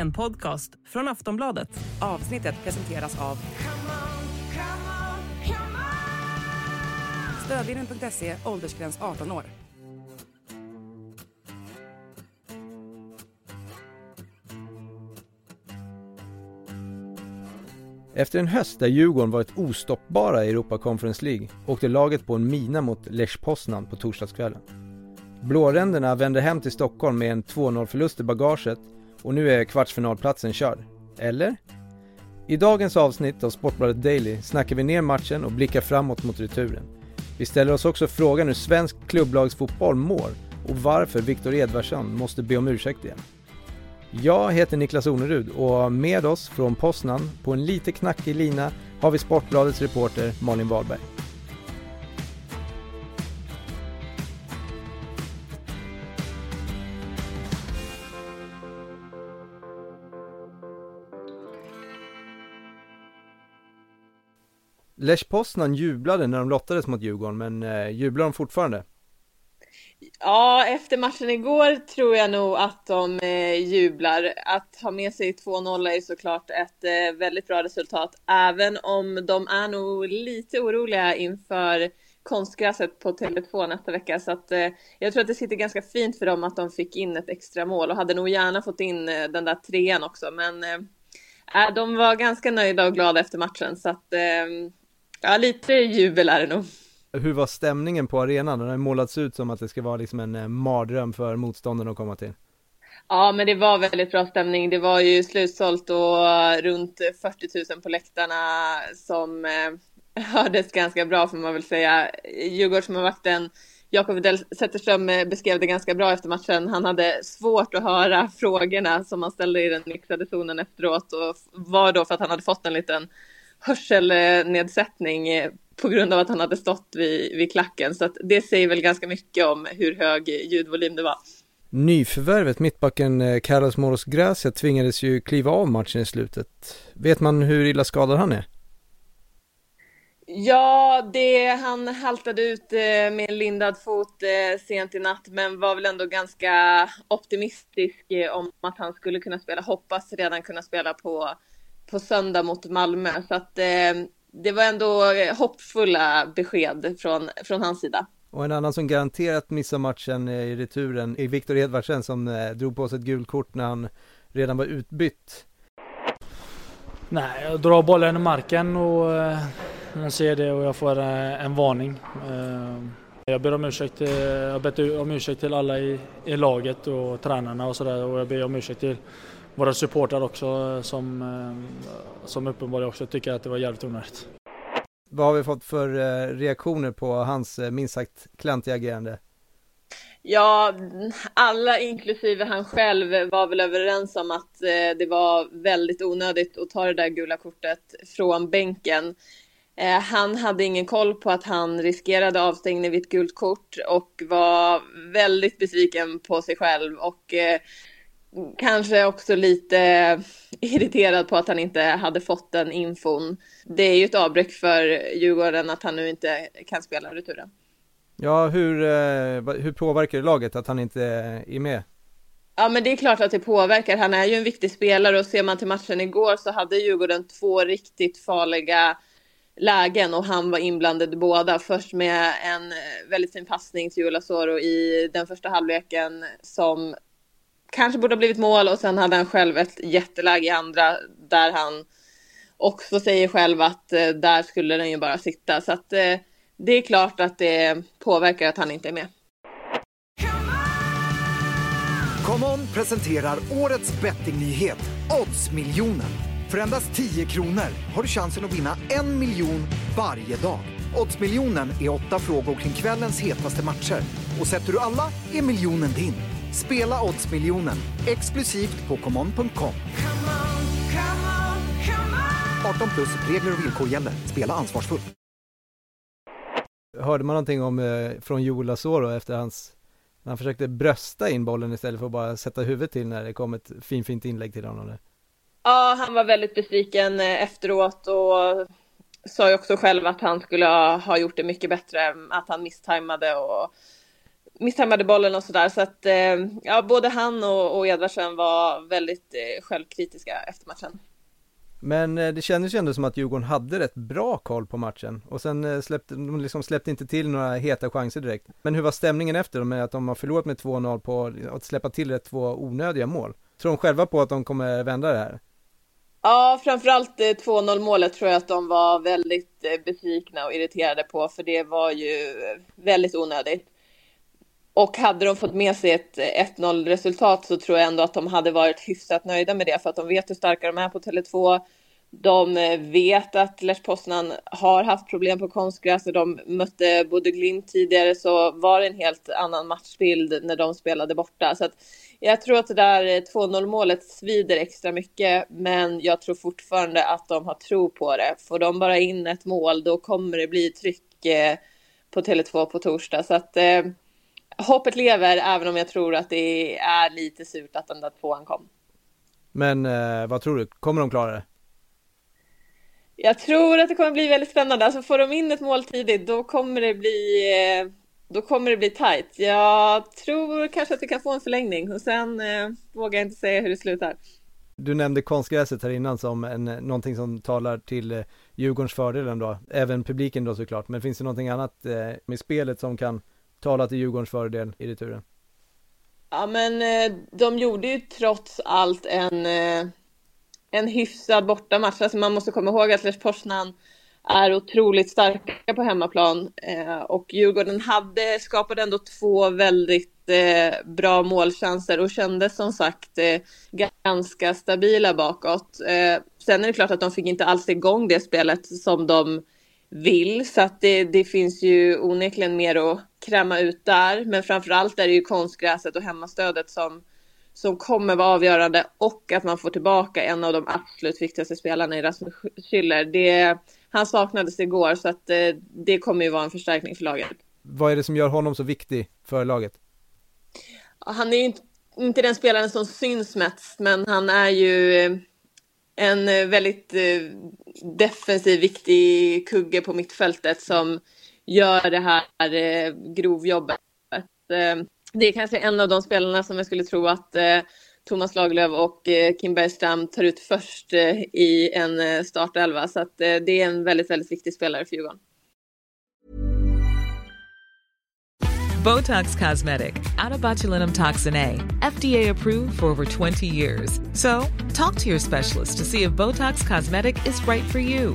En podcast från Aftonbladet. Avsnittet presenteras av Stödvinnen.se, åldersgräns 18 år. Efter en höst där Djurgården varit ostoppbara i Europa Conference League åkte laget på en mina mot Lech Poznan på torsdagskvällen. Blåränderna vände hem till Stockholm med en 2-0 förlust i bagaget och nu är kvartsfinalplatsen körd. Eller? I dagens avsnitt av Sportbladet Daily snackar vi ner matchen och blickar framåt mot returen. Vi ställer oss också frågan hur svensk klubblagsfotboll mår och varför Viktor Edvardsson måste be om ursäkt igen. Jag heter Niklas Onerud och med oss från Poznan på en lite knackig lina har vi Sportbladets reporter Malin Wahlberg. Lech Poznan jublade när de lottades mot Djurgården, men eh, jublar de fortfarande? Ja, efter matchen igår tror jag nog att de eh, jublar. Att ha med sig 2-0 är såklart ett eh, väldigt bra resultat, även om de är nog lite oroliga inför konstgräset på Tele2 nästa vecka. Så att, eh, jag tror att det sitter ganska fint för dem att de fick in ett extra mål och hade nog gärna fått in eh, den där trean också. Men eh, äh, de var ganska nöjda och glada efter matchen, så att eh, ja, lite jubel är det nog. Hur var stämningen på arenan? Den har målats ut som att det ska vara liksom en eh, mardröm för motståndarna att komma till. Ja, men det var väldigt bra stämning. Det var ju slutsålt och runt 40 000 på läktarna som eh, hördes ganska bra får man väl säga. Djurgårdsmålvakten Jakob Widell Zetterström eh, beskrev det ganska bra efter matchen. Han hade svårt att höra frågorna som han ställde i den mixade zonen efteråt och var då för att han hade fått en liten hörselnedsättning eh, på grund av att han hade stått vid, vid klacken. Så att det säger väl ganska mycket om hur hög ljudvolym det var. Nyförvärvet, mittbacken eh, Carlos Moros Gracia tvingades ju kliva av matchen i slutet. Vet man hur illa skadad han är? Ja, det, han haltade ut eh, med en lindad fot sent i natt, men var väl ändå ganska optimistisk om att han skulle kunna spela. Hoppas redan kunna spela på på söndag mot Malmö. Så att eh, det var ändå hoppfulla besked från, från hans sida. Och en annan som garanterat missar matchen i returen är Viktor Edvardsen som eh, drog på sig ett gult kort när han redan var utbytt. Nej, jag drar bollen i marken och eh, hon ser det och jag får eh, en varning. Eh, jag ber om ursäkt, jag har bett om ursäkt till alla i, i laget och tränarna och sådär och jag ber om ursäkt till våra supportrar också som, eh, som uppenbarligen också tycker att det var jävligt onödigt. Vad har vi fått för eh, reaktioner på hans eh, minst sagt klantiga agerande? Ja, alla inklusive han själv var väl överens om att det var väldigt onödigt att ta det där gula kortet från bänken. Han hade ingen koll på att han riskerade avstängning vid ett gult kort och var väldigt besviken på sig själv och kanske också lite irriterad på att han inte hade fått den infon. Det är ju ett avbräck för Djurgården att han nu inte kan spela returen. Ja, hur, eh, hur påverkar det laget att han inte är med? Ja, men det är klart att det påverkar. Han är ju en viktig spelare och ser man till matchen igår så hade Djurgården två riktigt farliga lägen och han var inblandad i båda. Först med en väldigt fin passning till Jola Soro i den första halvleken som kanske borde ha blivit mål och sen hade han själv ett jätteläge i andra där han också säger själv att eh, där skulle den ju bara sitta. Så att eh, det är klart att det påverkar att han inte är med. Come on presenterar årets bettingnyhet, Oddsmiljonen. För endast 10 kronor har du chansen att vinna en miljon varje dag. Oddsmiljonen är åtta frågor kring kvällens hetaste matcher. Och sätter du alla är miljonen din. Spela Oddsmiljonen exklusivt på common.com. 18 plus regler och villkor gäller. Spela ansvarsfullt. Hörde man någonting om eh, från Joel Asoro efter hans när han försökte brösta in bollen istället för att bara sätta huvudet till när det kom ett fin, fint inlägg till honom? Ja, han var väldigt besviken eh, efteråt och sa ju också själv att han skulle ha gjort det mycket bättre, att han misstajmade och misshandlade bollen och sådär. Så att eh, ja, både han och, och Edvardsen var väldigt eh, självkritiska efter matchen. Men eh, det kändes ju ändå som att Djurgården hade rätt bra koll på matchen och sen släppte de liksom släppte inte till några heta chanser direkt. Men hur var stämningen efter med att de har förlorat med 2-0 på att släppa till rätt två onödiga mål? Tror de själva på att de kommer vända det här? Ja, framförallt 2-0 målet tror jag att de var väldigt besvikna och irriterade på, för det var ju väldigt onödigt. Och hade de fått med sig ett 1-0 resultat så tror jag ändå att de hade varit hyfsat nöjda med det för att de vet hur starka de är på Tele2. De eh, vet att Lech Poznan har haft problem på konstgräs och de mötte Bodø Glimt tidigare så var det en helt annan matchbild när de spelade borta. Så att jag tror att det där eh, 2-0 målet svider extra mycket men jag tror fortfarande att de har tro på det. Får de bara in ett mål då kommer det bli tryck eh, på Tele2 på torsdag. Så att eh, hoppet lever även om jag tror att det är lite surt att den där tvåan kom. Men eh, vad tror du, kommer de klara det? Jag tror att det kommer bli väldigt spännande. Alltså får de in ett mål tidigt då kommer det bli eh, då kommer det bli tajt. Jag tror kanske att vi kan få en förlängning och sen eh, vågar jag inte säga hur det slutar. Du nämnde konstgräset här innan som en, någonting som talar till eh, Djurgårdens fördel ändå, även publiken då såklart. Men finns det någonting annat eh, med spelet som kan tala till Djurgårdens fördel i returen? Ja, men eh, de gjorde ju trots allt en, eh, en hyfsad bortamatch. Alltså man måste komma ihåg att Lech Poznan är otroligt starka på hemmaplan eh, och Djurgården hade, skapade ändå två väldigt bra målchanser och kändes som sagt ganska stabila bakåt. Sen är det klart att de fick inte alls igång det spelet som de vill så att det, det finns ju onekligen mer att kräma ut där. Men framför allt är det ju konstgräset och hemmastödet som, som kommer vara avgörande och att man får tillbaka en av de absolut viktigaste spelarna i Rasmus Schüller. Det, han saknades igår så att det, eh, det kommer ju vara en förstärkning för laget. Vad är det som gör honom så viktig för laget? Han är ju inte, inte den spelaren som syns mest, men han är ju eh, en eh, väldigt defensiv, viktig kugge på mittfältet som gör det här eh, grovjobbet. Eh, det är kanske en av de spelarna som jag skulle tro att eh, Thomas Lagerlöf och eh, Kim Bergström tar ut först eh, i en eh, startelva. Så att, eh, det är en väldigt, väldigt viktig spelare för Djurgården. Botox Cosmetic, out toxin A, FDA approved for over 20 years. So, talk to your specialist to see if Botox Cosmetic is right for you.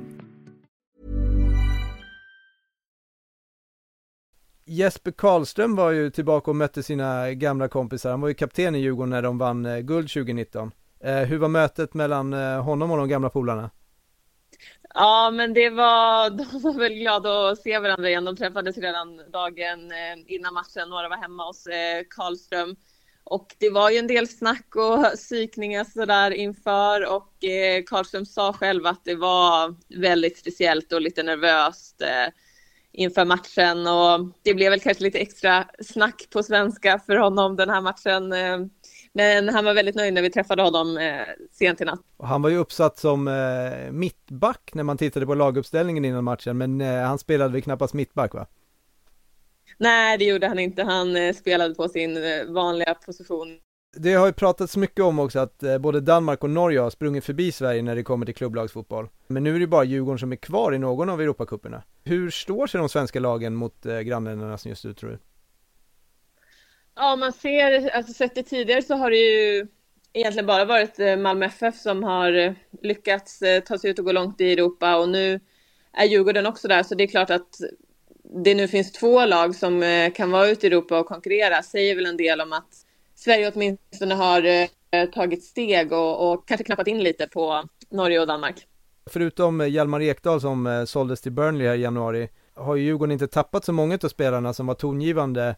Jesper Karlström var ju tillbaka och mötte sina gamla kompisar. Han var ju kapten i Djurgården när de vann eh, guld 2019. Eh, hur var mötet mellan eh, honom och de gamla polarna? Ja, men det var, de var väl glada att se varandra igen. De träffades redan dagen innan matchen. Några var hemma hos Karlström. Och det var ju en del snack och psykningar sådär inför och Karlström sa själv att det var väldigt speciellt och lite nervöst inför matchen och det blev väl kanske lite extra snack på svenska för honom den här matchen. Eh, men han var väldigt nöjd när vi träffade honom eh, sent i natt. Han var ju uppsatt som eh, mittback när man tittade på laguppställningen innan matchen, men han spelade väl knappast mittback va? Nej, det gjorde han inte. Han spelade på sin vanliga position det har ju pratats mycket om också att eh, både Danmark och Norge har sprungit förbi Sverige när det kommer till klubblagsfotboll. Men nu är det bara Djurgården som är kvar i någon av Europacuperna. Hur står sig de svenska lagen mot eh, grannländerna som just nu tror du? Ja, man ser, alltså sett det tidigare så har det ju egentligen bara varit eh, Malmö FF som har lyckats ta sig ut och gå långt i Europa och nu är Djurgården också där så det är klart att det nu finns två lag som kan vara ute i Europa och konkurrera säger väl en del om att Sverige åtminstone har eh, tagit steg och, och kanske knappat in lite på Norge och Danmark. Förutom Hjalmar Ekdal som eh, såldes till Burnley här i januari har ju Djurgården inte tappat så många av spelarna som var tongivande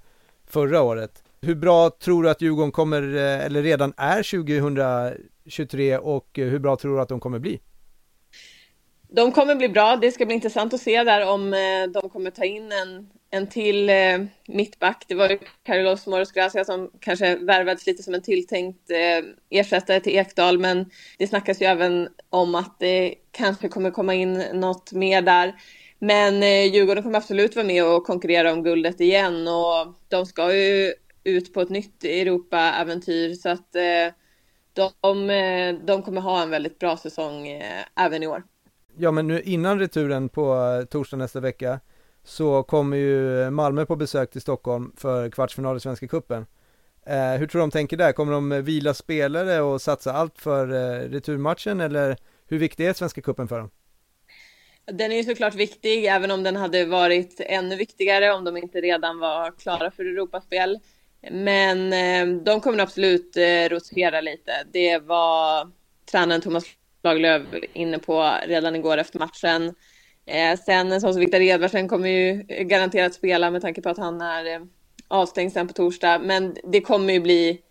förra året. Hur bra tror du att Djurgården kommer, eh, eller redan är 2023 och hur bra tror du att de kommer bli? de kommer bli bra. Det ska bli intressant att se där om eh, de kommer ta in en, en till eh, mittback. Det var ju Carlos Moros Gracia som kanske värvades lite som en tilltänkt eh, ersättare till Ekdal, men det snackas ju även om att det kanske kommer komma in något mer där. Men eh, Djurgården kommer absolut vara med och konkurrera om guldet igen och de ska ju ut på ett nytt Europa-äventyr så att eh, de, eh, de kommer ha en väldigt bra säsong eh, även i år. Ja men nu innan returen på eh, torsdag nästa vecka så kommer ju Malmö på besök till Stockholm för kvartsfinal i Svenska Cupen. Eh, hur tror du de tänker där? Kommer de vila spelare och satsa allt för eh, returmatchen eller hur viktig är Svenska Cupen för dem? Den är ju såklart viktig, även om den hade varit ännu viktigare om de inte redan var klara för Europaspel. Men eh, de kommer absolut eh, rotera lite. Det var tränaren Thomas Lagerlöf inne på redan igår efter matchen. Eh, sen som Viktor Edvardsen kommer ju garanterat spela med tanke på att han är eh, avstängd sen på torsdag. Men det kommer ju bli,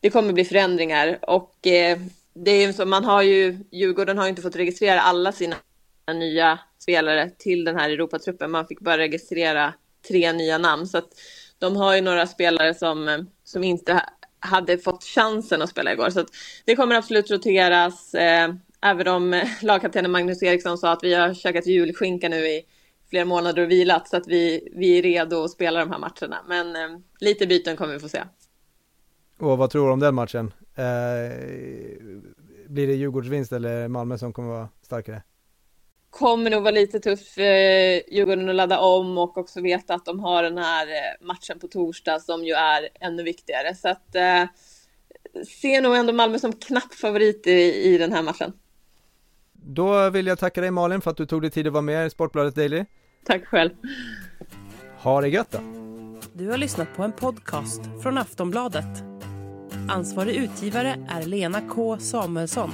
det kommer bli förändringar och eh, det är ju så, man har ju, Djurgården har ju inte fått registrera alla sina nya spelare till den här Europatruppen. Man fick bara registrera tre nya namn så att de har ju några spelare som, eh, som inte hade fått chansen att spela igår. Så att det kommer absolut roteras. Eh, Eh, även om lagkaptenen Magnus Eriksson sa att vi har käkat julskinka nu i flera månader och vilat så att vi, vi är redo att spela de här matcherna. Men eh, lite byten kommer vi få se. Och vad tror du om den matchen? Eh, blir det Djurgårdsvinst eller Malmö som kommer vara starkare? kommer nog vara lite tuff för eh, Djurgården att ladda om och också veta att de har den här eh, matchen på torsdag som ju är ännu viktigare. Så att eh, ser nog ändå Malmö som knapp favorit i, i den här matchen. Då vill jag tacka dig Malin för att du tog dig tid att vara med i Sportbladet Daily. Tack själv. Ha det gött då. Du har lyssnat på en podcast från Aftonbladet. Ansvarig utgivare är Lena K Samuelsson.